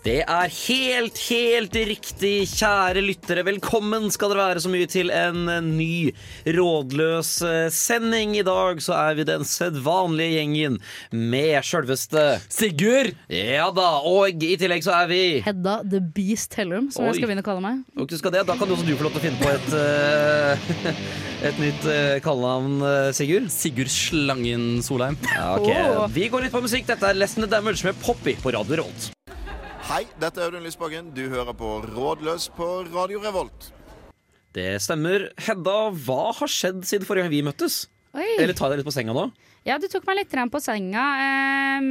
Det er helt, helt riktig, kjære lyttere. Velkommen skal dere være så mye til en ny rådløs eh, sending. I dag så er vi den sedvanlige gjengen med sjølveste Sigurd! Ja da, og i tillegg så er vi Hedda the Beast Hellum, som Oi. jeg skal begynne å kalle meg. Og du skal det, Da kan du også du få lov til å finne på et, uh, et nytt uh, kallenavn, Sigurd. Sigurd Slangen Solheim. Ja, ok. oh. Vi går litt på musikk. Dette er Lesson of Damage med Poppy på Radio Rolt. Hei, dette er Audun Lysbakken. Du hører på Rådløs på Radio Revolt. Det stemmer. Hedda, hva har skjedd siden forrige gang vi møttes? Oi. Eller tar jeg deg litt på senga nå? Ja, du tok meg litt på senga. Um,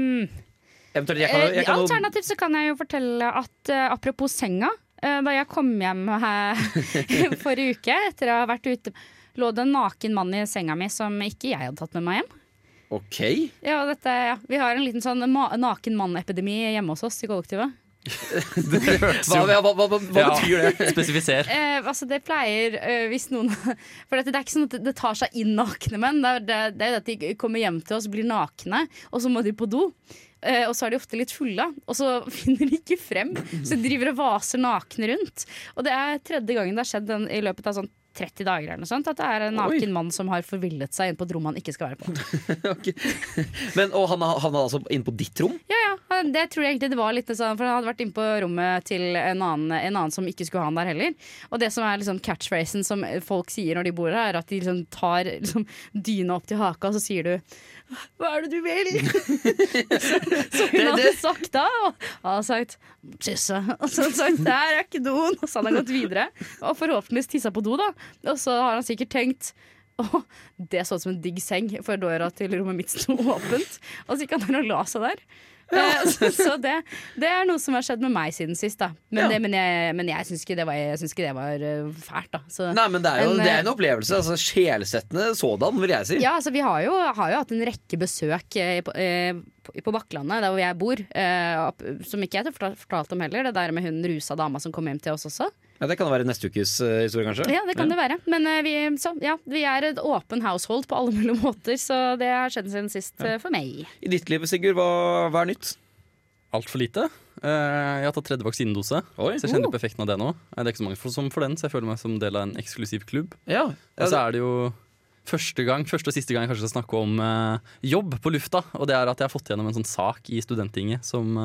Eventuelt, jeg kan, jeg eh, kan Alternativt så kan jeg jo fortelle at uh, apropos senga, Uh, da jeg kom hjem her forrige uke etter å ha vært ute, lå det en naken mann i senga mi som ikke jeg hadde tatt med meg hjem. OK. Ja, dette, ja. Vi har en liten sånn ma naken mann-epidemi hjemme hos oss i kollektivet. Hva, hva, hva, hva, hva Ja. betyr det? Spesifiser. Eh, altså det pleier eh, hvis noen For dette, det er ikke sånn at det, det tar seg inn nakne menn. Det er det, det er at de kommer hjem til oss, blir nakne, og så må de på do. Eh, og så er de ofte litt fulle, og så finner de ikke frem. Så de driver og vaser nakne rundt. Og det er tredje gangen det har skjedd den, i løpet av sånn 30 dager eller noe sånt, at det er en naken Oi. mann som har forvillet seg inn på et rom han ikke skal være på. Ok. Men, og han han var altså inne på ditt rom? Ja, ja, det tror jeg egentlig det var litt sånn For han hadde vært inne på rommet til en annen, en annen som ikke skulle ha han der heller. Og det som er liksom catchphrasen som folk sier når de bor her, er at de liksom tar liksom dyna opp til haka, og så sier du hva er det du vil? så, så hun hadde sagt da, og han hadde sagt tisse. Og så hadde han sagt der er ikke doen, og så hadde han gått videre. Og forhåpentligvis tissa på do, da. Og så har han sikkert tenkt å, det så ut som en digg seng, for døra til rommet mitt sto åpent. Og så gikk han der og la seg der. Ja. Så, så det, det er noe som har skjedd med meg siden sist. da Men, Ja. det, men jeg, men jeg syns ikke det var, ikke det var eh, fælt. da så, Nei, men det er jo en, det er eh, en opplevelse. Altså, Sjelsettende sådan, vil jeg si. Ja, altså Vi har jo, har jo hatt en rekke besøk eh, på, eh, på, Bakklandet, der hvor jeg bor, eh, som ikke jeg har fortalt om heller. Det der med hun rusa dama som kom hjem til oss også. Ja, det kan være neste ukes uh, historie, kanskje. Ja, det kan det være. Men uh, vi, så, ja, vi er et åpen household på alle mulige måter, så det har skjedd siden sist uh, for meg. I ditt liv, Sigurd, hva, hva er nytt? Altfor lite. Eh, Jeg har tatt tredje vaksinedose, Oi. så jeg kjenner på effekten av det nå. Det er ikke så mange for- som får den, så jeg føler meg som del av en eksklusiv klubb. Ja, Og så er det jo første gang, første og siste gang jeg kanskje skal snakke om jobb på lufta. Og det er at jeg har fått gjennom en sånn sak i Studenttinget som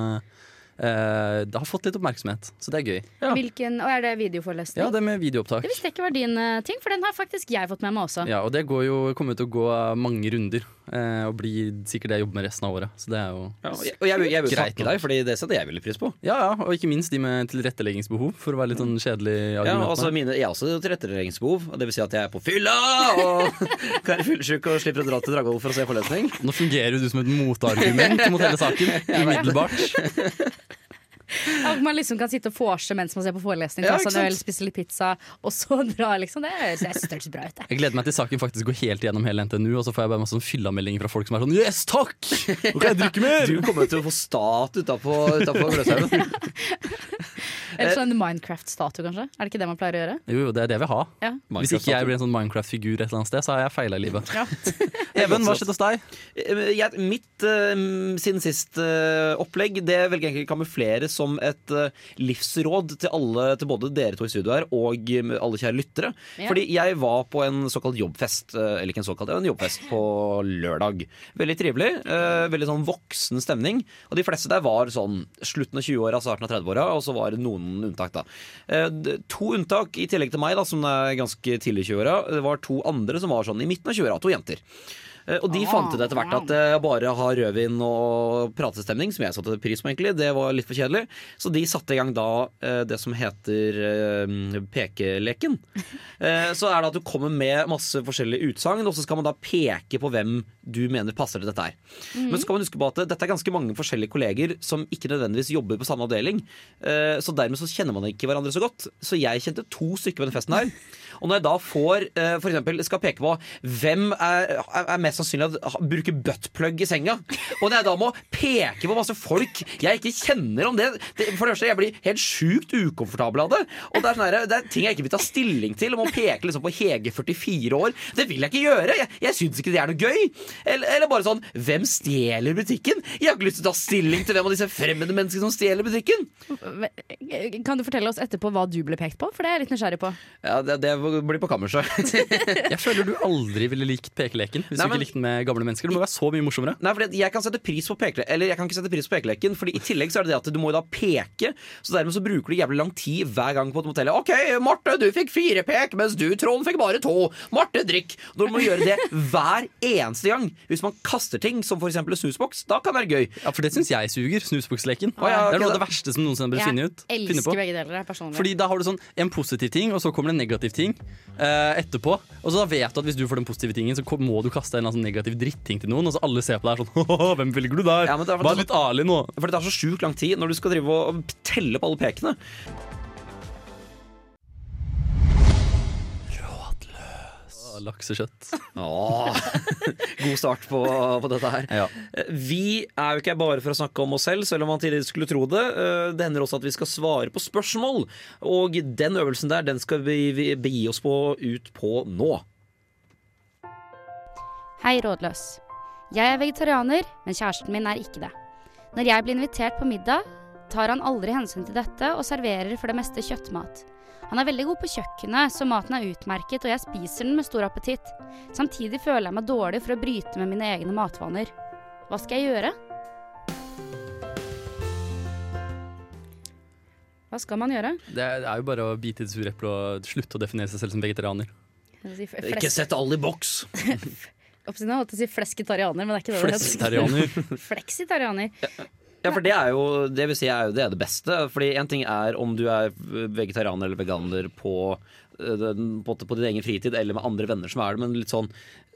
eh, eh, det har fått litt oppmerksomhet. Så det er gøy. Ja. Hvilken, og Er det videoforelesning? Ja, det med videoopptak. Det visste jeg ikke var din eh, ting, for den har faktisk jeg fått med meg også. Ja, og det går jo, kommer jo til å gå mange runder, og blir sikkert det jeg jobber med resten av året. Så det er jo Ja, og jeg, og jeg, jeg vil takke deg, Fordi det setter jeg veldig pris på. Ja, ja, og ikke minst de med tilretteleggingsbehov, for å være litt sånn kjedelig Ja, altså mine, jeg har også tilretteleggingsbehov. og Det vil si at jeg er på fylla og kan være fyllesyk og slipper å dra til Dragvoll for å se forelesning. Nå fungerer du som et motargument mot hele saken. Umiddelbart. At man liksom kan sitte og vorse mens man ser på forelesning, Ja, ta seg en øl, spise litt pizza, og så dra, liksom. Det høres bra ut. det. Jeg gleder meg til saken faktisk går helt gjennom hele NTNU, og så får jeg bare masse sånn fyllameldinger fra folk som er sånn Yes, takk! Nå kan jeg drikke mer! Du kommer til å få stat utapå Gløshaugen. Eller sånn Minecraft-statue, kanskje. Er det ikke det man pleier å gjøre? Jo, jo, det er det vi har. Ja. Hvis ikke jeg blir en sånn Minecraft-figur et eller annet sted, så har jeg feila i livet. Ja. Even, hva skjedde hos deg? Eh, Jeg, mitt uh, siden sist uh, opplegg Det velger jeg egentlig å kamuflere som et eh, livsråd til alle, til både dere to i studio her og eh, alle kjære lyttere. Ja. Fordi jeg var på en såkalt jobbfest, eh, eller ikke en såkalt, en jobbfest på lørdag. Veldig trivelig. Veldig sånn voksen stemning. Og de fleste der var sånn slutten av 20-åra, starten av 30-åra, og så var det noen unntak, da. To unntak i tillegg til meg, da, som er ganske tidlig i 20-åra. Det var to andre som var sånn i midten av 20-åra. To jenter. Eh, Og de fant ut etter hvert at det bare har rødvin og pratestemning, som jeg satte pris på, egentlig, det var litt for kjedelig. Så de satte i gang da eh, det som heter eh, pekeleken. Eh, Så er det at du kommer med masse forskjellige utsagn, og så skal man da peke på hvem du mener passer til dette her. Men så skal man huske på at dette er ganske mange forskjellige kolleger som ikke nødvendigvis jobber på samme avdeling. Eh, Så dermed så kjenner man ikke hverandre så godt. Så jeg kjente to stykker på den festen her. Og når jeg da får uh, for eksempel, skal peke på hvem er, er er mest sannsynlig at bruker buttplug i senga, og når jeg da må peke på masse folk jeg ikke kjenner om det, det For det første, jeg blir helt sjukt ukomfortabel av det. Og det er, sånn her, det er ting jeg ikke vil ta stilling til. Om å peke liksom på Hege 44 år. Det vil jeg ikke gjøre. Jeg, jeg syns ikke det er noe gøy. Eller, eller bare sånn Hvem stjeler butikken? Jeg har ikke lyst til å ta stilling til hvem av disse fremmede menneskene som stjeler butikken. Kan du fortelle oss etterpå hva du ble pekt på? For det er jeg litt nysgjerrig på. Ja, Det, det blir på kammerset. Jeg føler du aldri ville likt pekeleken hvis Nei, du ikke likte den med gamle mennesker. Det må være så mye morsommere. Nei, for jeg kan sette pris på pekele Eller jeg kan ikke sette pris på pekeleken, Fordi i tillegg så er det det at du må jo da peke. Så dermed så bruker du jævlig lang tid hver gang på et motell. OK, Marte, du fikk fire pek, mens du, Trond, fikk bare to. Marte, drikk. Når du må gjøre det hver eneste gang. Hvis man kaster ting, som f.eks. en snusboks, da kan det være gøy. Ja, For det syns jeg suger. Snusboksleken. Å, ja, det er noe av det verste som noensinne har blitt funnet ut. Jeg elsker begge deler. personlig. Fordi da har du sånn en positiv ting, og så kommer det en negativ ting eh, etterpå. Og så da vet du at hvis du får den positive tingen, så må du kaste en sånn negativ dritting til noen, og så alle ser på deg sånn Hvem velger du der? Ja, Vær litt ærlig nå. For det tar så sjukt lang tid når du skal drive og telle på alle pekene. Laksekjøtt. Åh, god start på, på dette her. Ja. Vi er jo ikke her bare for å snakke om oss selv, selv om man tidligere skulle tro det. Eh, Det hender også at vi skal svare på spørsmål, og den øvelsen der den skal vi vi begi oss på ut på nå. Hei, rådløs. Jeg er vegetarianer, men kjæresten min er ikke det. Når jeg blir invitert på middag, tar han aldri hensyn til dette og serverer for det meste kjøttmat. Han er veldig god på kjøkkenet, så maten er utmerket, og jeg spiser den med stor appetitt. Samtidig føler jeg meg dårlig for å bryte med mine egne matvaner. Hva skal jeg gjøre? Hva skal man gjøre? Det er, det er jo bare å bite i det sure eplet og slutte å definere seg selv som vegetarianer. Si Ikke sett alle i boks! Oppsiden, jeg holdt på å si flesketarianer, men det er ikke det. Flesketarianer. Fleksitarianer. Ja, for det er jo det vil si er jo det, er det beste. Fordi en ting er om du er vegetarianer eller veganer på, eh, på, på din egen fritid eller med andre venner som er det, men litt sånn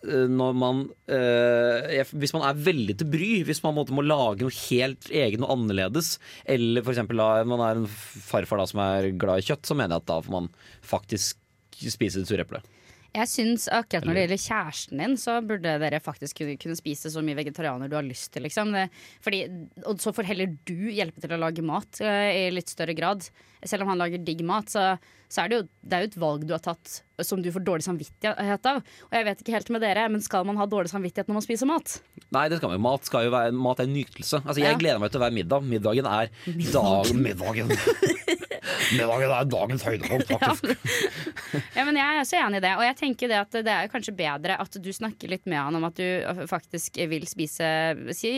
eh, når man øh, Hvis man er veldig til bry, hvis man må lage noe helt eget og annerledes, eller da man er en farfar da som er glad i kjøtt, så mener jeg at da får man faktisk spise det sure eplet. Jeg syns akkurat når det gjelder kjæresten din, så burde dere faktisk kunne, kunne spise så mye vegetarianer du har lyst til. Liksom. Det, fordi, og så får heller du hjelpe til å lage mat uh, i litt større grad. Selv om han lager digg mat, så, så er det jo det er jo et valg du har tatt som du får dårlig samvittighet av. Og jeg vet ikke helt med dere, men skal man ha dårlig samvittighet når man spiser mat? Nei, det skal man. Mat, skal jo være, mat er en nytelse. Altså, jeg Ja. gleder meg til hver middag. Middagen er dag, middagen. middagen er dagens høydepunkt, faktisk. Ja, men Jeg er også enig i det. Og jeg tenker det at det er kanskje bedre at du snakker litt med han om at du øh, faktisk vil spise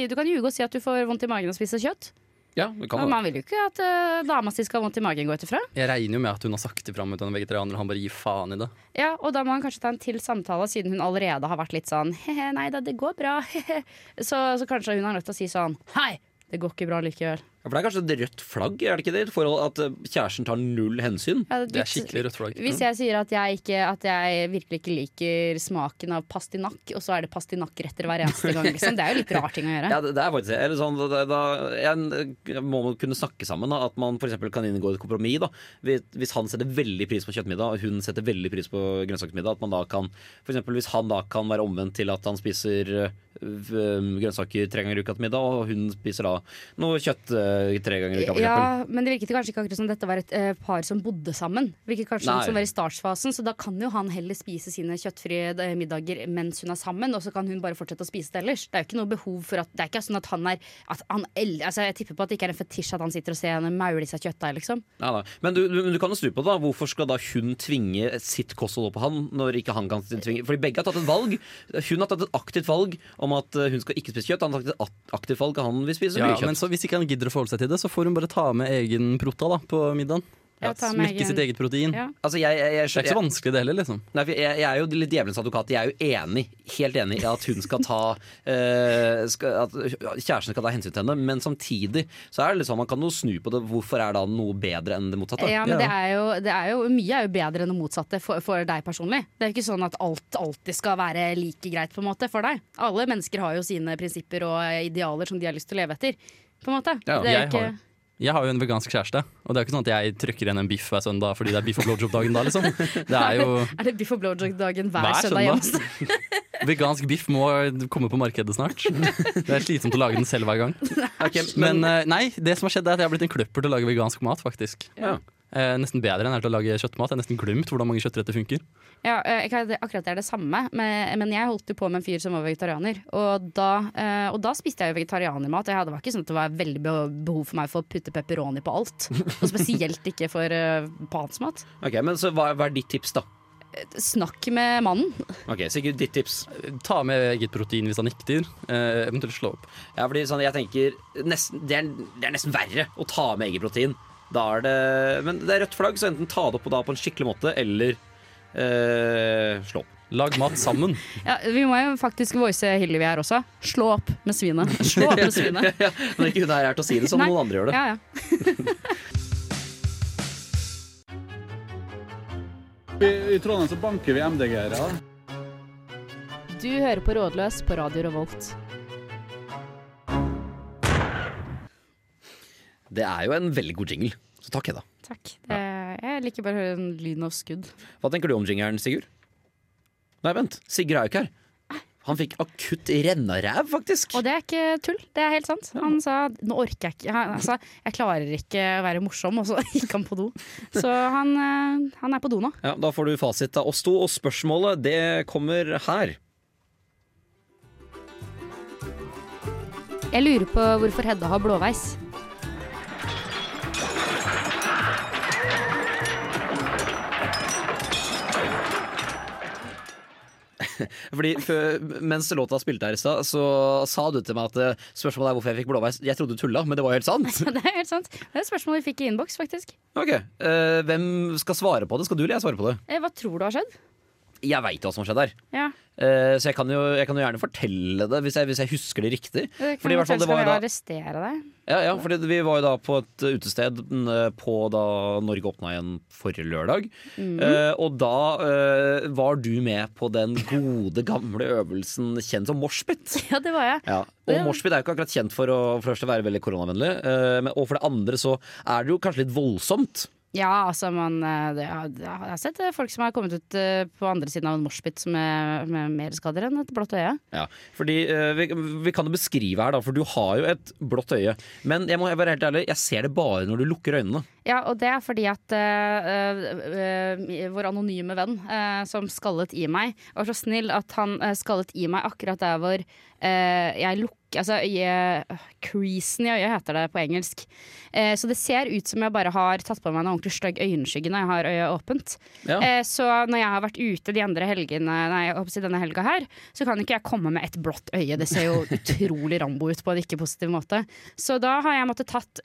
Du kan ljuge og si at du får vondt i magen og å spise kjøtt. Ja, det man vil jo ikke at uh, dama si skal ha vondt i magen, gå ut ifra. Jeg regner jo med at hun har sagt ifra om at hun er vegetarianer, og han bare gir faen i det. Ja, og da må han kanskje ta en til samtale, siden hun allerede har vært litt sånn he-he, nei da, det går bra, he-he. Så, så kanskje hun har nødt til å si sånn hei, det går ikke bra likevel. Ja, for det er kanskje et rødt flagg, er det ikke det? Forhold at eh, kjæresten tar null hensyn. Ja, Det er skikkelig rødt flagg. Hvis jeg sier at jeg, ikke, at jeg virkelig ikke liker smaken av pastinakk, og så er det pastinakkretter hver eneste gang, liksom. Det er jo litt rar ting å gjøre. Ja, det, det er faktisk det. Eller sånn, da, da, jeg, må man kunne snakke sammen. Da, at man f.eks. kan inngå et kompromiss. Da. Hvis, han setter veldig pris på kjøttmiddag, og hun setter veldig pris på grønnsaksmiddag, at man da kan for eksempel, Hvis han da kan være omvendt til at han spiser øh, grønnsaker tre ganger i uka til middag, og hun spiser da noe kjøtt øh, tre ganger i uka, Ja, men det virket kanskje ikke akkurat som dette var et uh, par som bodde sammen. Det virket kanskje Nei. som var i startsfasen så da kan jo han heller spise sine kjøttfrie eh, middager mens hun er sammen, og så kan hun bare fortsette å spise det ellers. Det er jo ikke noe behov for at Det er ikke sånn at han er at han, el- altså Jeg tipper på at det ikke er en fetisj at han sitter og ser henne maule i seg kjøttdeig, liksom. Ja, da. Men du, du, du kan jo snu på det. da Hvorfor skal da hun tvinge sitt kosthold opp på han, når ikke han kan tvinge Fordi begge har tatt et valg. Hun har tatt et aktivt valg om at hun skal ikke spise kjøtt. Han har tatt et aktivt valg at han vil spise Ja, mye kjøtt. men så Hvis ikke han gidder å forholde seg til det, så får hun bare ta med egen prota da, på middagen. Ja, Smekke sitt eget protein. Ja. Altså, jeg, jeg, jeg, Det er ikke så vanskelig, det heller. liksom Nei, for jeg, jeg er jo litt djevelens advokat. Jeg er jo enig, helt enig i at hun skal ta eh, skal, At kjæresten skal ta hensyn til henne. Men samtidig så er det liksom man kan jo snu på det. Hvorfor er da noe bedre enn det motsatte? Ja, men det er jo, det er jo, mye er jo bedre enn det motsatte for, for deg personlig. Det er jo ikke sånn at alt alltid skal være like greit på en måte for deg. Alle mennesker har jo sine prinsipper og idealer som de har lyst til å leve etter. På en måte. Ja, det er jeg ikke, har. Jeg har jo en vegansk kjæreste, og det er jo ikke sånn at jeg trykker igjen en biff hver søndag fordi det er biff og blowjob-dagen da, liksom. Det er jo Er det biff og blowjob-dagen hver, Hver søndag hjemme? søndag. Vegansk biff må komme på markedet snart. Det er slitsomt å lage den selv hver gang. Okay, Men eh, nei, det som har skjedd er at jeg har blitt en kløpper til å lage vegansk mat, faktisk. Ja. Eh, nesten bedre enn jeg er til å lage kjøttmat. Jeg har nesten glemt hvordan mange kjøttretter funker. Ja, eh, jeg akkurat det er det samme, men, men jeg holdt jo på med en fyr som var vegetarianer. Og da, eh, og da spiste jeg jo vegetarianermat. Jeg hadde, det var ikke sånn at det var veldig behov for meg for å putte pepperoni på alt. Og spesielt ikke for uh, pansmat. Ok, men så hva, hva er ditt tips, da? Snakk med mannen. Ok, Sigurd, ditt tips. Ta med eget protein hvis han nekter. Eh, eventuelt slå opp. Ja, fordi sånn, jeg tenker nesten, det, er, det er nesten verre å ta med eget protein. Da er det Men det er rødt flagg, så enten ta det opp på, da, på en skikkelig måte, eller eh, slå opp. Lag mat sammen. Ja, vi må jo faktisk voice Hillevi her også. Slå opp med svinet. Slå opp med svinet. ja, men ikke hun er her til å si det som Nei. noen andre gjør det. Ja, ja. I, I Trondheim så banker vi MDG-ere. Du hører på Rådløs på Radio Revolt. Det er jo en veldig god jingle. Så takk, Hedda. Takk. Det, jeg liker bare å høre den lyden av skudd. Hva tenker du om jingeren, Sigurd? Nei, vent. Sigurd er jo ikke her. Han fikk akutt rennaræv, faktisk. Og det er ikke tull, det er helt sant. Han sa 'nå orker jeg ikke'. Han sa 'jeg klarer ikke å være morsom', og så gikk han på do. Så han, eh, han er på do nå. Ja, Da får du fasit av oss to, og spørsmålet det kommer her. Jeg lurer på hvorfor Hedda har blåveis. Fordi Mens låta spilte her i stad, så sa du til meg at eh, spørsmålet er hvorfor jeg fikk blåveis. Jeg trodde du tulla, men det var jo helt sant. Det er helt sant. Det er et spørsmål vi fikk i innboks, faktisk. Ok, eh, Hvem skal svare på det? Skal du eller jeg svare på det? Eh, Hva tror du har skjedd? Jeg veit hva som skjedde skjedd her. Ja, Uh, så jeg kan, jo, jeg kan jo gjerne fortelle det, hvis jeg, hvis jeg husker det riktig. det Fordi i hvert fall det var jo da arrestere deg? Ja, ja, fordi vi var jo da på et utested eh, på da Norge åpna igjen forrige lørdag. Eh, og da uh, var du med på den gode, gamle øvelsen kjent som moshpit. Ja, det var jeg. Ja. Og Ja. moshpit er jo ikke akkurat kjent for å, for første være veldig koronavennlig. men- og for det andre så er det jo kanskje litt voldsomt. Ja, altså man eh, det, Jeg har sett eh, folk som har kommet ut eh, på andre siden av en moshpit med, med mer skader enn et blått øye. Ja, fordi vi, vi kan jo beskrive her, da, for du har jo et blått øye. Men jeg må være helt ærlig, jeg ser det bare når du lukker øynene. Ja, og det er fordi at uh, uh, vår anonyme venn uh, som skallet i meg, var så snill at han skallet i meg akkurat der hvor jeg lukker Altså øye, creasen i øyet heter det på engelsk. Så det ser ut som jeg bare har tatt på meg en ordentlig stygg øyenskygge når jeg har øyet åpent. Ja. Så når jeg har vært ute de andre helgene Nei, jeg denne helga her, så kan ikke jeg komme med et blått øye. Det ser jo utrolig Rambo ut på en ikke positiv måte. Så da har jeg måttet tatt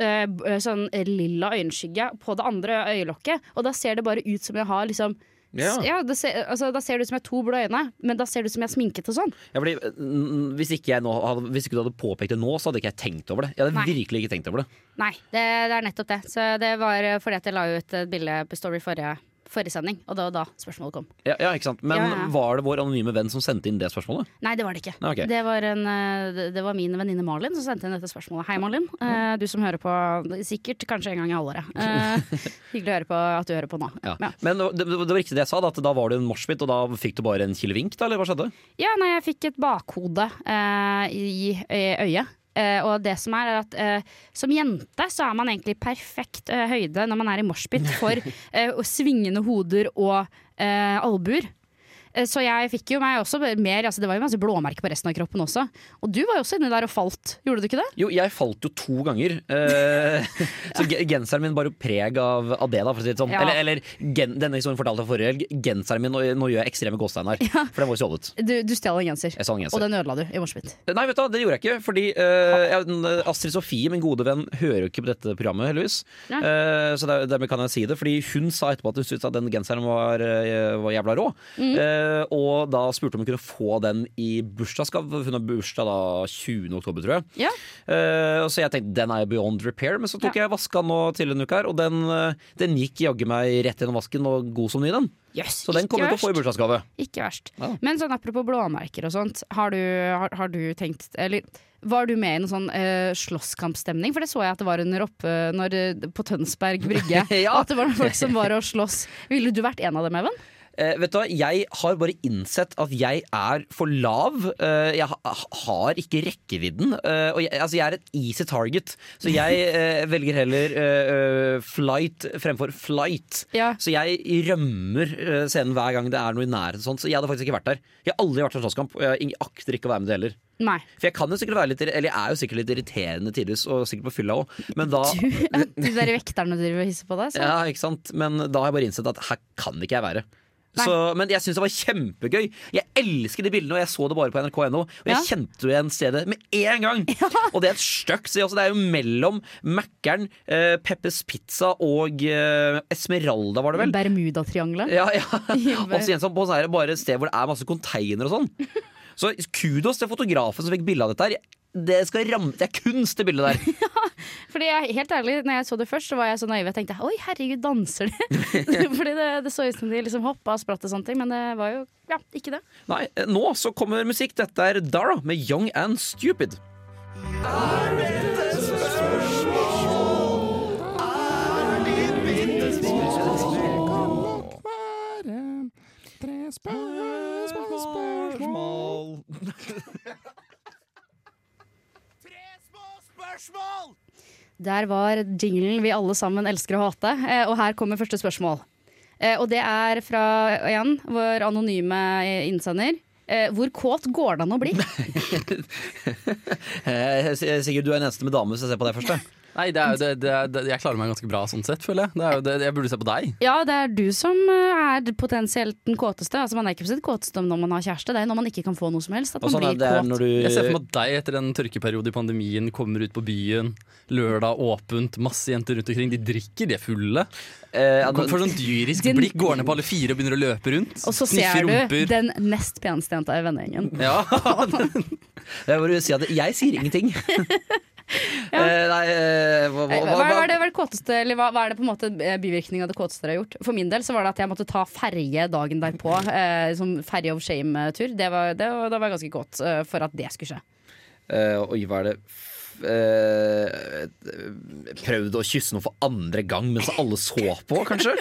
sånn lilla øyenskygge på det andre øyelokket, og da ser det bare ut som jeg har liksom Ja. ja det ser, altså, Da ser det ut som jeg har to blå øyne, men da ser det ut som jeg er sminket og sånn. Ja, fordi, mm, hvis, ikke hadde, hvis ikke du hadde påpekt det nå, så hadde ikke jeg tenkt over det. Jeg hadde Nei. virkelig ikke tenkt over det. Nei, det, det er nettopp det. Så det var eh, fordi at jeg la ut et bilde på Story forrige, forrige sending, og det var da spørsmålet kom. Ja, ja, ikke sant? Men Ja, ja. var det vår anonyme venn som sendte inn det spørsmålet? Nei, det var det ikke. Okay. Det, var en, eh, det- det var min venninne Malin som sendte inn dette spørsmålet. Hei, Malin. Eh, du som hører på sikkert kanskje en gang i halvåret. Eh, hyggelig å høre på at du hører på nå. Men det, det var riktig det jeg sa, da, at da var du en moshpit, og da fikk du bare en kilevink, da, eller hva skjedde? Ja, nei, jeg fikk et bakhode uh, i, i øyet. Eh, og det som er, er at uh, som jente så er man egentlig perfekt uh, høyde når man er i moshpit for svingende hoder og albuer. Eh, Så jeg fikk jo meg også mer altså Det var jo masse blåmerker på resten av kroppen også. Og du var jo også inni der og falt, gjorde du ikke det? Jo, jeg falt jo to ganger. Eh, så genseren min bar jo preg av, av det, da, for å si det sånn. Ja. Eller, eller gen, denne historien fortalte jeg forrige helg. Genseren min, nå, nå gjør jeg ekstreme gåstein her, for den var jo stjålet. Du, du stjal en genser, og den ødela du i moshpit. Nei, vet du hva, det gjorde jeg ikke. Fordi uh, jeg, eh, Astrid Sofie, min gode venn, hører jo ikke på dette programmet, heldigvis. Eh, så der, dermed kan jeg si det. Fordi hun sa etterpå at hun syntes at den genseren var, eh, var jævla rå. Mm. Eh, og da spurte om hun kunne få den i bursdagsgave. Hun har bursdag da 20. oktober, tror jeg. Ja. Eh, og så jeg tenkte den er beyond repair, men så tok jeg vaska nå til en uke her, og den, eh, den gikk jaggu meg rett gjennom vasken og god som ny, den. Yes, Så den kommer du til å få i bursdagsgave. Ikke verst. Ja. Men sånn apropos blåmerker og sånt, har du, har, har du tenkt Eller var du med i noen sånn uh, slåsskampstemning? For det så jeg at det var under oppe når, på Tønsberg brygge. Ja. At det var noen folk som var og slåss. Ville du vært en av dem, Even? Eh, vet du hva, Jeg har bare innsett at jeg er for lav. Eh, jeg ha, har ikke rekkevidden. Eh, og jeg, altså jeg er et easy target, så jeg eh, velger heller eh, eh, flight fremfor flight. Ja. Så jeg rømmer scenen hver gang det er noe i nærheten. Så jeg hadde faktisk ikke vært der. Jeg har aldri vært på slåsskamp, og jeg akter ikke å være med det heller. Nei. For jeg kan jo sikkert være litt Eller jeg er jo sikkert litt irriterende tidvis, og sikkert på fylla òg, men da Du, de der vekterne driver og hisser på deg. Så. ja, ikke sant? Men da har jeg bare innsett at her kan ikke jeg være. Så, men jeg syns det var kjempegøy. Jeg elsker de bildene, og jeg så det bare på nrk.no. Og jeg Ja. kjente jo igjen stedet med en gang! Og det er et stygt sted. Det er jo mellom Mækkern, eh, Peppes Pizza og eh, Esmeralda, var det vel? Bermudatriangelet. Ja, ja. Og så igjen sånn på sånn her, bare et sted hvor det er masse container og sånn. Så kudos til fotografen som fikk bilde av dette her. Det, skal ramme, det er kunst, det bildet der. Fordi jeg, helt ærlig, når jeg så det først, så var jeg så naiv. Jeg tenkte oi, herregud, danser de? Fordi det, det så ut som de liksom hoppa og spratt og sånne ting, men det var jo ja, ikke det. Nei, nå så kommer musikk. Dette er Dara med Young and Stupid. Der var jinglen vi alle sammen elsker å hate, eh, og her kommer første spørsmål. Eh, Og det er fra igjen vår anonyme eh, innsender. Eh, Hvor kåt går det an å bli? Eh, Sigurd, du er den eneste med dame, så jeg ser på deg først. Jeg. Nei, det er jo det, det, er- det, jeg klarer meg ganske bra sånn sett, føler jeg. Det er jo det, jeg burde se på deg. Ja, det er du som eh, er potensielt den kåteste. Altså Man er ikke på sitt kåteste når man har kjæreste, det er når man ikke kan få noe som helst. At man sånn blir det er kåt. når du Jeg ser for meg at deg etter en tørkeperiode i pandemien kommer ut på byen. Lørdag åpent, masse jenter rundt omkring. De drikker, de er fulle. eh, Kommer for sånn dyrisk Din- blikk, går ned på alle fire og begynner å løpe rundt. Og så ser du rumper. den nest peneste jenta i vennegjengen. Ja, Jeg vil si jeg sier ingenting. Eh, nei, eh, hva, hva, Hva, hva, hva, er det, det kåteste, eller hva, hva er det på en måte eh, bivirkning av det kåteste dere har gjort? For min del så var det at jeg måtte ta ferje dagen derpå. Eh, som ferje of shame-tur. Det var, det, det var ganske godt eh, for at det skulle skje. Eh, Oi, hva er det eh, Prøvd å kysse noen for andre gang mens alle så på, kanskje?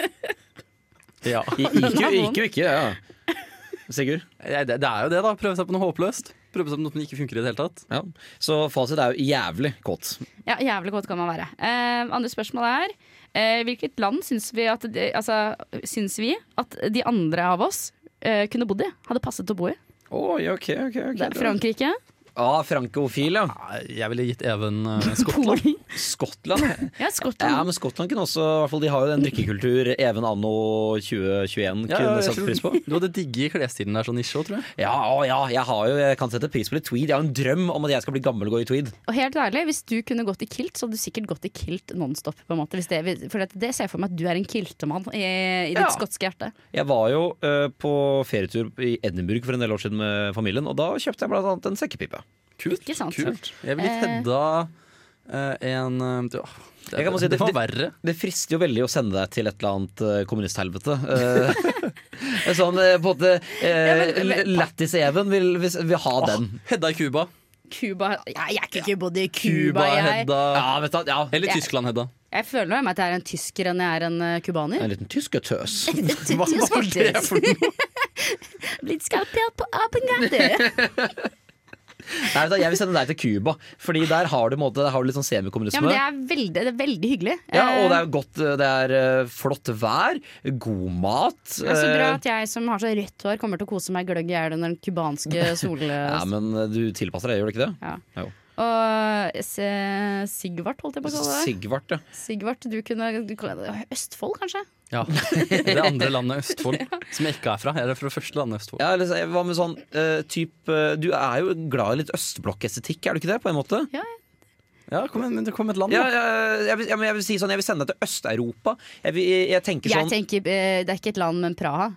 ja. Gikk jo ikke, ja. Sigurd? Det, det er jo det, da. Prøve seg på noe håpløst. Prøve seg på noe som ikke funker i det hele tatt. Ja. Så fasit er jo jævlig kåt. Ja, jævlig kåt kan man være. Eh, andre spørsmål er eh, hvilket land syns vi, at de, altså, syns vi at de andre av oss eh, kunne bodd i? Hadde passet å bo i? Oi, ok, ok, ok Det er Frankrike? Ah, frankofil, ja. Jeg ville gitt Even uh, Skottland. Skottland. Ja, Ja, men Skottland kunne også i hvert fall, De har jo den drikkekultur even anno 2021 Ja, kunne satt pris på. Du hadde digget klesstilen der sånn nisje òg, tror jeg. Ja, å, ja, jeg, har jo, jeg kan sette pris på litt tweed. Jeg har en drøm om at jeg skal bli gammel og gå i tweed. Og helt ærlig, hvis du kunne gått i kilt, så hadde du sikkert gått i kilt nonstop. På en måte, hvis det, for det, det ser jeg for meg at du er en kiltemann i, i ditt Ja. skotske hjerte. Jeg var jo uh, på ferietur i Edinburgh for en del år siden med familien, og da kjøpte jeg blant annet en sekkepipe. Kult. Ikke sant? kult. Jeg ville gitt Eh. Hedda eh, en eh, det, det, Jeg kan si det det- var verre. Det frister jo veldig å sende deg til et eller annet kommunisthelvete. Eh, sånn på en måte uh, Lattis-Even vil, vil, vil ha den. Hedda i Cuba. Cuba ja, Jeg er ikke bodd i Cuba, jeg. Ja, vet du, ja. Eller Tyskland-Hedda. Jeg føler meg at jeg er en tysker enn jeg er en cubaner. En liten tyskertøs. Hva var det for noe? Blitt skalpert på gate. Nei, jeg vil sende deg til Cuba, Fordi der har du, måte, der har du litt sånn semikommunisme. Ja, men det er veldig, det er veldig hyggelig. Ja, og det Eh, er godt Det er eh, flott vær, god mat. det er så bra eh, at jeg som har så rødt hår, kommer til å kose meg gløgg i hjel under den cubanske sol... ja, men eh, du tilpasser deg, gjør du ikke det? Ja. Jo. Og Sigvart, holdt jeg på å kalle det. Sigvart, ja. Sigvart, du kunne, du Østfold, kanskje? Ja. Det andre landet Østfold, som jeg ikke er fra. Jeg er fra det første landet Østfold. ja eller, så- hva med sånn eh, typ eh, Du er jo glad i litt østblokkestetikk, er du ikke det? På en måte? Ja, kom, igjen, men det kom et land, Ja, da. ja, jeg, vil, ja, men jeg vil si sånn Jeg vil sende deg til Øst-Europa. Jeg, vil- jeg tenker Jeg sånn tenker, eh, Det er ikke et land, men Praha.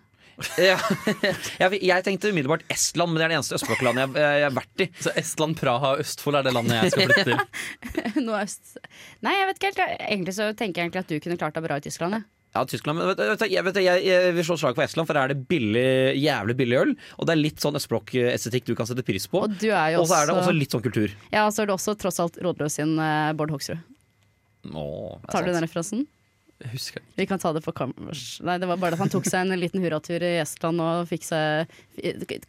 Ja. Jeg, jeg tenkte umiddelbart Estland, men det er det eneste østblokklandet jeg, jeg har vært i. Så Estland, Praha og Østfold er det landet jeg skal flytte til. Noe øst. Nei, jeg vet ikke helt. Egentlig så tenker jeg egentlig at du kunne klart deg bra i Tyskland. Ja. Ja, Tyskland, men vet, du- vet, jeg, vet, du, jeg, jeg vil slå slag for Estland, for her er det billig, jævlig billig øl. Og det er litt sånn østblokkestetikk du kan sette pris på. Og er Og så er det også- også litt sånn kultur. Ja, så er du også tross alt rådløs sin eh, Bård Hoksrud. Åh, Tar du den referansen? Jeg husker ikke. Vi kan ta det på kammers. Nei, det var bare at han tok seg en liten hurratur i Estland og fikk seg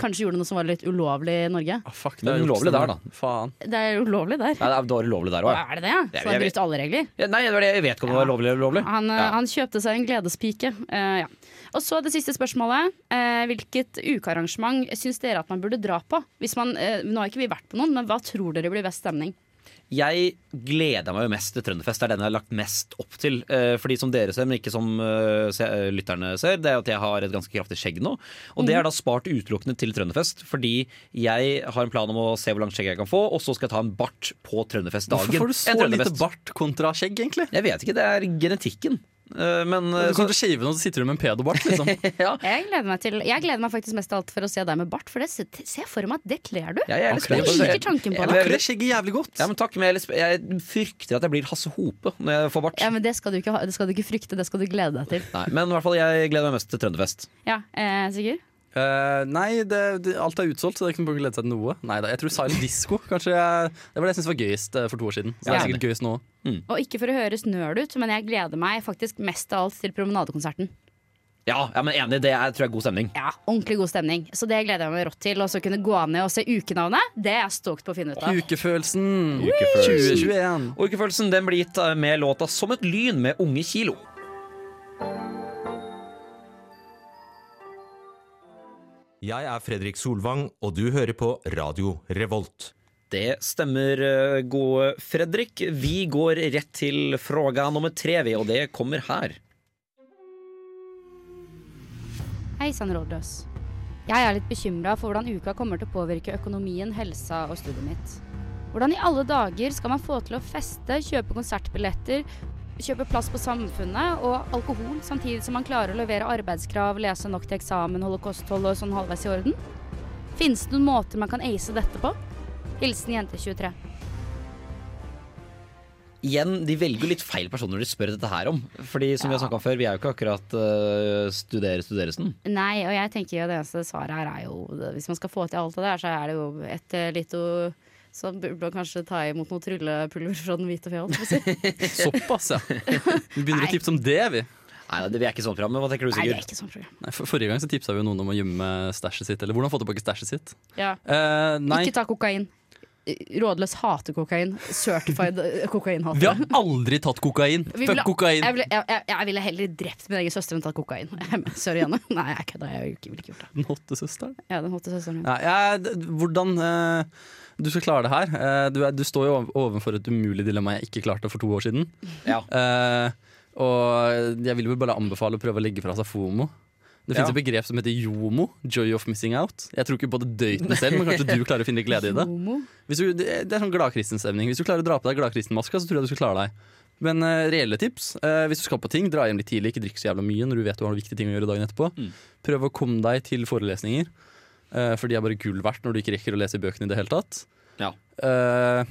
Kanskje gjorde noe som var litt ulovlig i Norge. Ah, fuck, det er ulovlig der, da. Faen. Det er ulovlig der. Nei, det var ulovlig der òg. Er det det? Så han brøt alle regler? Ja, nei, det var det. jeg vet ikke om det var lovlig eller ulovlig. Han, eh, Ja. han kjøpte seg en gledespike. Uh, ja. Og så det siste spørsmålet. Uh, hvilket ukearrangement syns dere at man burde dra på? Hvis man, uh, nå har ikke vi vært på noen, men hva tror dere blir best stemning? Jeg gleder meg jo mest til Trønderfest. Det er den jeg har lagt mest opp til. Eh, Fordi som dere ser, men ikke som eh, eh, lytterne ser, det er at jeg har et ganske kraftig skjegg nå. Og det er da spart utelukkende til Trønderfest, fordi jeg har en plan om å se hvor langt skjegg jeg kan få, og så skal jeg ta en bart på Trønderfestdagen. Hvorfor får du så lite bart kontra skjegg, egentlig? Jeg vet ikke, det er genetikken. Eh, Men eh, Du kan ikke shave nå, så sitter du med en pedobart, liksom. ja. Jeg gleder meg, til, jeg gleder meg faktisk mest av alt for å se deg med bart, for det ser ser jeg for meg at det kler du. Jeg er det. Jeg liker tanken på det. det. jeg- skjegget jævlig godt. Ja, men takk, men jeg, jeg frykter at jeg blir Hasse Hope når jeg får bart. Ja, men det skal, du ikke det skal du ikke frykte, det skal du glede deg til. Nei, men i hvert fall, jeg gleder meg mest til Trønderfest. Ja, eh, Sigurd? Eh, nei, det, det, alt er utsolgt, så det er ikke noe å glede seg til noe. Nei da, Jeg tror Silent Disco kanskje jeg, Det var det jeg syntes var gøyest eh, for to år siden. Så det er sikkert gøyest nå. Og ikke for å høres nerd ut, men jeg gleder meg faktisk mest av alt til promenadekonserten. Ja, ja, men enig, det er, tror jeg er god stemning. Ja, Ordentlig god stemning. Så det gleder jeg meg rått til. Og så kunne gå ned og se ukenavnet, det er jeg stolt på å finne ut av. Ukefølelsen Ukefølelsen. 2021. Og ukefølelsen den blir gitt eh, med låta 'Som et lyn' med Unge Kilo. Jeg er Fredrik Solvang, og du hører på Radio Revolt. Det stemmer, eh, gode Fredrik. Vi går rett til fråga nummer tre, vi, og det kommer her. Hei sann, rådløs. Jeg er litt bekymra for hvordan uka kommer til å påvirke økonomien, helsa og studiet mitt. Hvordan i alle dager skal man få til å feste, kjøpe konsertbilletter, kjøpe plass på samfunnet og alkohol, samtidig som man klarer å levere arbeidskrav, lese nok til eksamen, holde kosthold og sånn halvveis i orden? Finnes det noen måter man kan ace dette på? Hilsen jente 23. Igjen, de velger jo litt feil personer de spør dette her om. Fordi som vi har snakket om før, vi er jo ikke akkurat uh, studere studeresen. Nei, og jeg tenker jo det eneste svaret her er jo Hvis man skal få til alt det der, så er det jo et eh, lite så burde man kanskje ta imot noe tryllepulver fra den hvite å si. Såpass, ja. Vi begynner Nei. å tipse om det, vi. Nei, det, vi er ikke sånn program, men hva tenker du, Nei, det er ikke sånn program. Nei, for, forrige gang så tipsa vi jo noen om å gjemme stæsjet sitt. Eller hvordan få tilbake stæsjet sitt. Ja. Uh, nei, Ikke ta kokain. Rådløs hater kokain. Certified kokainhater. vi har aldri tatt kokain. Fuck ville- kokain. Jeg ville, jeg, jeg, jeg ville heller drept min egen søster enn tatt kokain. Sorry, Janne. Nei, jeg kødder. Jeg ville ikke- gjort det. Den hotte søsteren. Ja, den hotte søsteren min. Ja, jeg- hvordan uh, du skal klare det her. Uh, du, du står jo ov- overfor et umulig dilemma jeg ikke klarte for to år siden. Ja. Uh, og jeg vil vel bare anbefale å prøve å legge fra seg FOMO. Det Ja. finnes et begrep som heter jomo. Joy of missing out. Jeg tror ikke på det døyten selv, men kanskje du klarer å finne glede i det. Du, det er sånn gladkristenstemning. Hvis du klarer å dra på deg gladkristenmaska, så tror jeg du skal klare deg. Men uh, reelle tips uh, hvis du skal på ting, dra hjem litt tidlig. Ikke drikk så jævla mye når du vet du har noen viktige ting å gjøre dagen etterpå. Mm. Prøv å komme deg til forelesninger, uh, for de er bare gull verdt når du ikke rekker å lese bøkene i det hele tatt. Ja. Eh,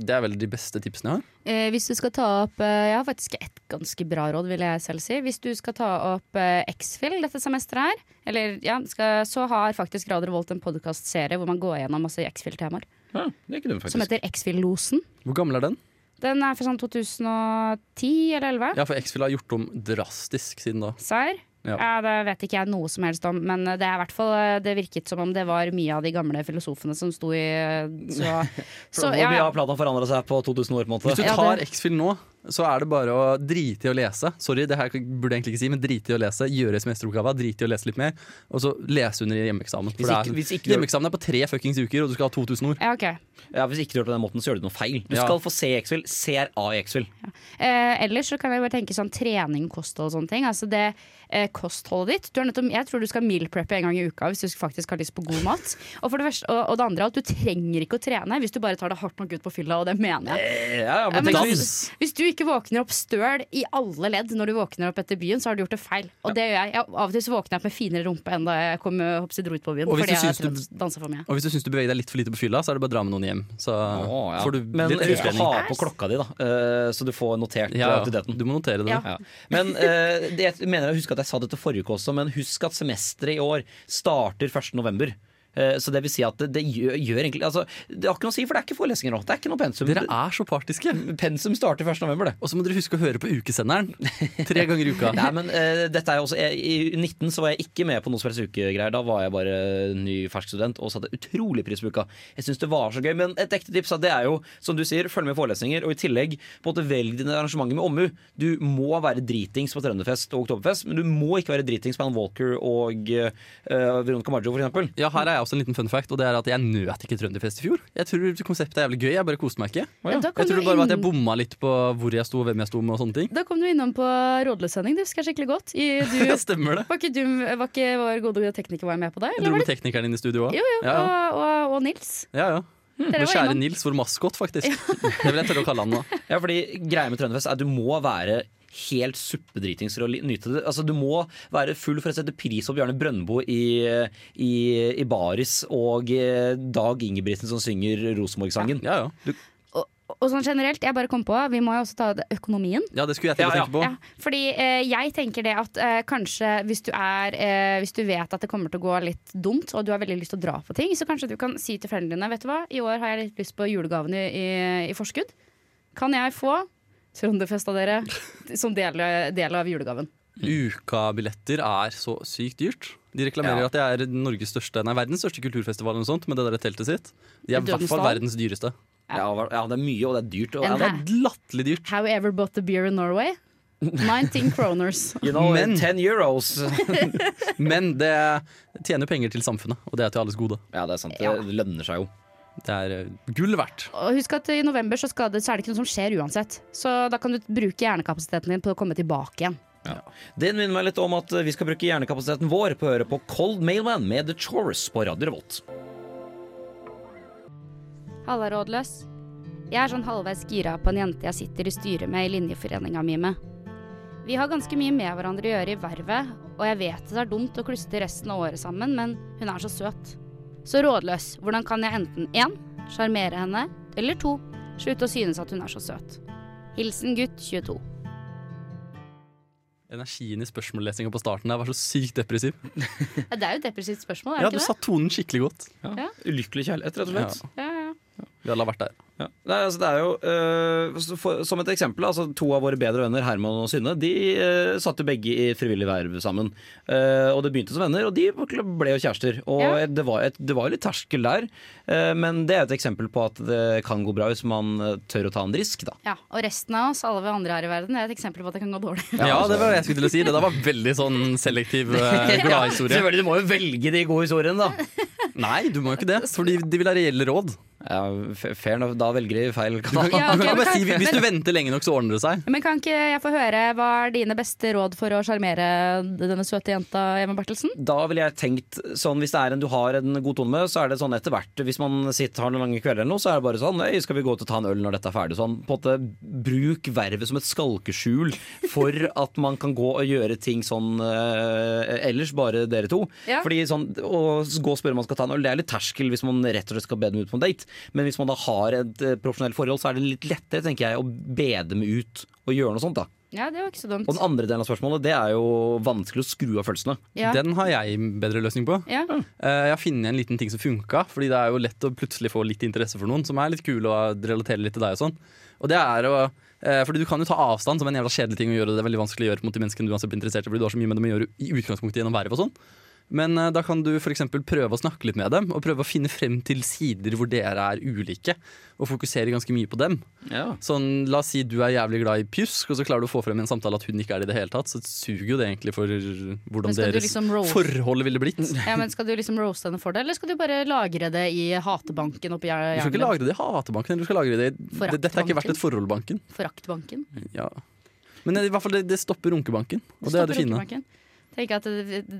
det er vel de beste tipsene jeg har. Eh, hvis du skal ta opp eh, Jeg har faktisk et ganske bra råd, vil jeg selv si. Hvis du skal ta opp eh, X-Fill dette semesteret her, eller ja, skal, så har faktisk Radio Revolt en podkastserie hvor man går gjennom masse X-Fill-temaer. Ja, det er ikke dumt, Som heter X-Fill-losen. Hvor gammel er den? Den er fra sånn 2010 eller 2011. Ja, for X-Fill har gjort om drastisk siden da. Serr? Ja. Ja. det vet ikke jeg noe som helst om, men det er i hvert fall Det virket som om det var mye av de gamle filosofene som sto i Så, så Hvor ja, mye av har Platan forandra seg på 2000 år? på en måte? Hvis du Ja, tar det- X-Fill nå, så er det bare å drite i å lese. Sorry, det her burde jeg egentlig ikke si, men drite i å lese. Gjøre semesteroppgava, drite i å lese litt mer. Og så lese under hjemmeeksamen. For Hvis det ikke- er- hvis ikke Hjemmeeksamen er på tre fuckings uker, og du skal ha 2000 ord. Ja, okay. Ja, Hvis ikke du gjør det på den måten, så gjør du noe feil. Du Ja. skal få C i X-Fill. CRA i X-Fill. Eh, ellers så kan jeg bare tenke sånn trening, kosthold og sånne ting. Altså det eh, kostholdet ditt du er nødt til, Jeg tror du skal meal preppe en gang i uka hvis du faktisk har lyst på god mat. Og, for det første, og, og det andre er at du trenger ikke å trene hvis du bare tar det hardt nok ut på fylla, og det mener jeg. Eh, Ja, ja, Ja, men men tenk hvis, hvis- hvis du ikke våkner opp støl i alle ledd når du våkner opp etter byen, så har du gjort det feil. Og det gjør jeg. jeg av og til så våkner jeg opp med finere rumpe enn da jeg kom hoppsi, dro ut på byen. Og hvis Fordi du jeg syns mye. Og hvis du syns du beveger deg litt for lite på fylla, så er det bare å dra med noen hjem. Så Åh, ja. får du Men litt husk å ha på klokka di, da, Uh, så du får notert Ja, ja. aktiviteten. Du må notere det. Ja. Ja. Men uh, det, jeg mener jeg husker at jeg sa dette forrige uke også, men husk at semesteret i år starter 1. november. Eh, Så det vil si at det, det gjør, gjør egentlig altså, Det har ikke noe å si, for det er ikke forelesninger nå. Det er ikke noe pensum. Dere er så partiske. Pensum starter 1. november, det. Og så må dere huske å høre på ukesenderen tre ganger i uka. Nei, men uh, dette er også jeg, I 19 så var jeg ikke med på noe helst ukegreier. Da var jeg bare ny fersk student og satte utrolig pris på uka. Jeg synes det var så gøy. Men et ekte tips det er jo, som du sier, følg med i forelesninger. Og i tillegg, på en måte velg dine arrangementer med omhu. Du må være dritings på Trønderfest og Oktoberfest, men du må ikke være dritings på Ann Walker og uh, Veronica Maggio, eksempel. Ja, her er jeg også en liten fun fact, og det er at jeg nøt ikke Trønderfest i fjor. Jeg tror konseptet er jævlig gøy, jeg bare koste meg ikke. Ja, Jeg tror det bare var at jeg bomma litt på hvor jeg sto og hvem jeg sto med og sånne ting. Da kom du innom på rådløssending, det husker jeg skikkelig godt. I, Ja, du, stemmer det. var, ikke du, var ikke vår gode tekniker var med på deg? Jeg Eller dro var med det? teknikeren inn i studio òg. Jo, jo, Ja, ja. Og, og, og Nils. ja, ja. Vår kjære. Nils, vår maskot, faktisk. Det vil jeg tørre å kalle han nå. Ja, fordi greia med Trønderfest er at du må være helt suppedritings for å nyte det. Altså, du må være full for å sette pris på Bjarne Brøndbo i, i, i baris og eh, Dag Ingebrigtsen som synger Rosenborg-sangen. Ja, ja. Og, og sånn generelt, jeg bare kom på, vi må jo også ta det økonomien. ja, det skulle jeg til å Ja, ja. tenke på. Ja, fordi eh, jeg tenker det at eh, kanskje hvis du er eh, Hvis du vet at det kommer til å gå litt dumt, og du har veldig lyst til å dra på ting, så kanskje du kan si til foreldrene dine Vet du hva, i år har jeg litt lyst på julegavene i, i, i forskudd. Kan jeg få Trønderfest av dere som del, del av julegaven? Ukabilletter er så sykt dyrt. De reklamerer Ja. at det er Norges største, nei, verdens største kulturfestival eller noe sånt, med det der teltet sitt. De er i hvert fall verdens dyreste. Ja, ja, det er mye, og det er dyrt. Og, ja, Det er latterlig dyrt. How you ever bought the beer in Norway? 19 kroners. you know, Men- 10 euros. Men det tjener penger til samfunnet, og det er til alles gode. Ja, det er sant. Ja. Det lønner seg jo. Det er eh, gull verdt. Og husk at i november så, skal det, så er det ikke noe som skjer uansett. Så da kan du bruke hjernekapasiteten din på å komme tilbake igjen. Det minner meg litt om at vi skal bruke hjernekapasiteten vår på å høre på Cold Mailman med The Chorus på Radio Revolt. Halla, rådløs. Jeg er sånn halvveis gira på en jente jeg sitter i styret med i linjeforeninga mi med. Vi har ganske mye med hverandre å gjøre i vervet, og jeg vet det er dumt å klustre resten av året sammen, men hun er så søt. Så rådløs, hvordan kan jeg enten 1. sjarmere henne, eller 2. slutte å synes at hun er så søt. Hilsen gutt 22. Energien i spørsmållesinga på starten der var så sykt depressiv. Ja, Det er jo et depressivt spørsmål, er Ja, det du ikke det? satt tonen skikkelig godt. Ja. Ulykkelig kjærlighet, rett og slett. Ja. Ja, ja. Vi alle har vært der. Ja. Nei, altså det er jo, øh, for, Som et eksempel, altså to av våre bedre venner, Herman og Synne, de øh, satt jo begge i frivillig verv sammen. Uh, og det begynte som venner, og de ble jo kjærester. Og Ja. det, var et, det var jo litt terskel der, uh, men det er et eksempel på at det kan gå bra hvis man tør å ta en risk, da. Ja, og resten av oss, alle vi andre her i verden, det er et eksempel på at det kan gå dårlig. Ja, det var det jeg skulle til å si. Det der var veldig sånn selektiv uh, gladhistorie. Selvfølgelig, du må jo velge de gode historiene, da. Nei, du må jo ikke det, fordi de vil ha reelle råd. Ja, fair enough, da velger de feil kanal. Ja, men- si, Hvis du venter lenge nok, så ordner det seg. Men kan ikke jeg få høre hva er dine beste råd for å sjarmere denne søte jenta Even Bertelsen? Da ville jeg tenkt sånn Hvis det er en du har en god tone med, så er det sånn etter hvert. Hvis man sitter har noen lange kvelder eller noe, så er det bare sånn Nei, skal vi gå ut og ta en øl når dette er ferdig? Sånn, på en måte Bruk vervet som et skalkeskjul for at man kan gå og gjøre ting sånn øh, ellers, bare dere to. Ja. Fordi sånn Å gå og spørre om man skal ta en øl, det er litt terskel hvis man rett og slett skal be dem ut på en date. Men hvis man da har et eh, profesjonelt forhold, så er det litt lettere, tenker jeg, å be dem ut og gjøre noe sånt, da. Ja, det var ikke så dumt. Og den andre delen av spørsmålet, det er jo vanskelig å skru av følelsene. Ja. Den har jeg bedre løsning på. Ja. Eh, Jeg har funnet en liten ting som funka, fordi det er jo lett å plutselig få litt interesse for noen som er litt kul og relaterer litt til deg og sånn. Og det er å eh, fordi Du kan jo ta avstand som en jævla kjedelig ting å gjøre. Det er veldig vanskelig å gjøre mot de menneskene du uansett blir interessert i, fordi du har så mye med dem å gjøre i utgangspunktet gjennom verv og sånn. Men eh, da kan du f.eks. prøve å snakke litt med dem, og prøve å finne frem til sider hvor dere er ulike, og fokusere ganske mye på dem. Ja. Sånn, La oss si du er jævlig glad i pjusk, og så klarer du å få frem i en samtale at hun ikke er det i det hele tatt. Så suger jo det egentlig for hvordan deres liksom forhold ville blitt. Ja, men Skal du liksom roaste henne for det, eller skal du bare lagre det i hatebanken oppi Du skal ikke lagre det i hatebanken, du skal lagre det i det- Dette er ikke verdt et forholdbanken. Foraktbanken? Ja. Men i hvert fall det, det stopper runkebanken, og det er det fine. Tenk at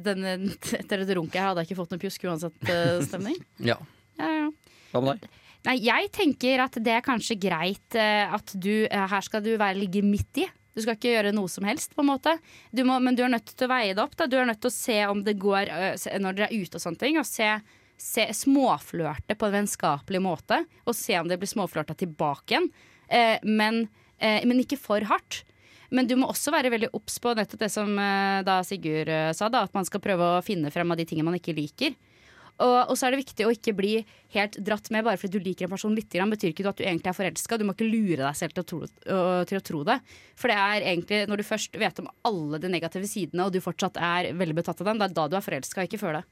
denne, Etter et runk her hadde jeg ikke fått noen pjusk uansett eh, stemning. Ja. Ja, ja. Hva med deg? Nei, jeg tenker at det er kanskje greit eh, at du eh, Her skal du være ligge midt i. Du skal ikke gjøre noe som helst, på en måte. Du må, men du er nødt til å veie det opp. Da. Du er nødt til å se om det går når dere er ute og sånne ting. Og se, se småflørte på en vennskapelig måte. Og se om det blir småflørta tilbake igjen. Eh, men, eh, men ikke for hardt. Men du må også være veldig obs på nettopp det som eh, da Sigurd eh, sa, da, at man skal prøve å finne frem av de tingene man ikke liker. Og, og så er det viktig å ikke bli helt dratt med bare fordi du liker en person litt. Betyr ikke at du egentlig er forelska. Du må ikke lure deg selv til å, tro, til å tro det. For det er egentlig når du først vet om alle de negative sidene, og du fortsatt er veldig betatt av dem, det er da du er forelska, ikke før det.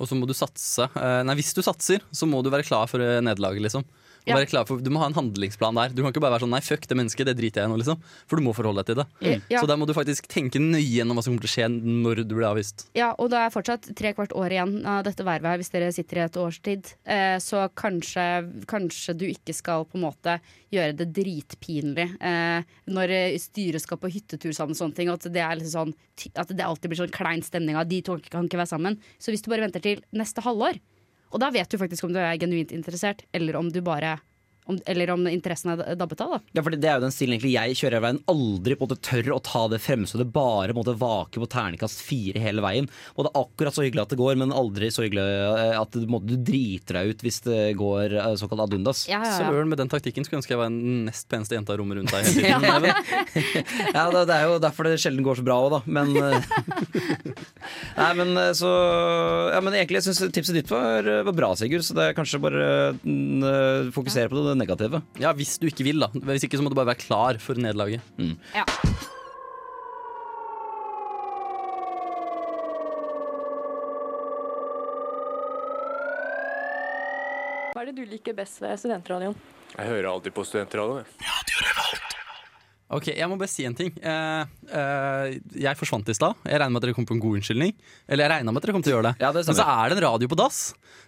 Og så må du satse. Eh, Nei, hvis du satser, så må du være klar for nederlaget, liksom. Og Ja. være klar for, du må ha en handlingsplan der. Du kan ikke bare være sånn 'nei, fuck det mennesket, det driter jeg i nå', liksom. For du må forholde deg til det. Ja. Så der må du faktisk tenke nøye gjennom hva som kommer til å skje når du blir avvist. Ja, og det er fortsatt tre kvart år igjen av dette vervet her, hvis dere sitter i et års tid. Eh, så kanskje, kanskje du ikke skal på en måte gjøre det dritpinlig eh, når styret skal på hyttetur sammen og sånne ting. og At det, er liksom sånn, at det alltid blir sånn klein stemning av de to kan ikke være sammen. Så hvis du bare venter til neste halvår, og da vet du faktisk om du er genuint interessert, eller om du bare om, Eller om interessen er dabbet av, da. Ja, for Det er jo den stilen egentlig jeg kjører hele veien. Aldri på en måte tør å ta det fremste. Det bare på en måte vake på terningkast fire hele veien. Og det er akkurat så hyggelig at det går, men aldri så hyggelig eh, at du, på en måte, du driter deg ut hvis det går eh, såkalt ad undas. Ja, ja, ja. Søren, med den taktikken skulle jeg ønske jeg var den nest peneste jenta i rommet rundt deg hele tiden. Ja, det, det er jo derfor det sjelden går så bra òg, da. Men eh, Nei, men så Ja, men egentlig syns jeg tipset ditt var, var bra, Sigurd. Så det er kanskje bare mm, eh, fokusere på det negative. Ja, hvis du ikke vil, da. Hvis ikke så må du bare være klar for nederlaget. Ja. Hva er det du liker best ved studentradioen? Jeg hører alltid på studentradioen. jeg. Ok, Jeg må bare si en ting. Uh, uh, jeg forsvant i stad. Jeg regner med at dere kom på en god unnskyldning. Eller jeg regna med at dere kom til å gjøre det. Ja, det Men så er det en radio på dass.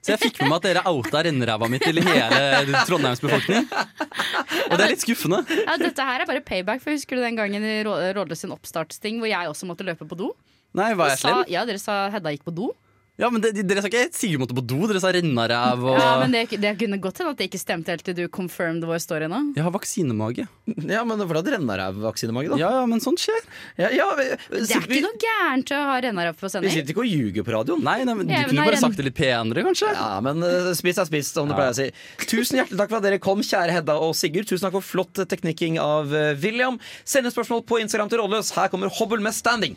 Så jeg fikk med meg at dere outa renneræva mi til hele Trondheims befolkning. Og det er litt skuffende. Ja, dette her er bare payback, for husker du den gangen i Rå- Rådløs sin oppstartsting hvor jeg også måtte løpe på do? Nei, var jeg slem? ja, dere sa Hedda gikk på do. Ja, men det, Dere sa ikke Sigurd måtte på do, dere sa rennaræv og Ja, men det, det kunne godt hende at det ikke stemte helt til du confirmed vår story nå. Jeg har vaksinemage. Ja, men for hadde rennaræv-vaksinemage, da. Ja, ja, men sånt skjer. Ja, ja, vi, Det er ikke noe gærent å ha rennaræv på sending. Vi sitter ikke og ljuger på radioen. Nei, nei, men Du Ja, men kunne jo bare renn- sagt det litt penere, kanskje. Ja, men uh, spiss er spiss, som du pleier å si. Tusen hjertelig takk for at dere kom, kjære Hedda og Sigurd. Tusen takk for flott teknikking av uh, William. Send et spørsmål på Instagram til Rådløs. Her kommer Hobbel med standing.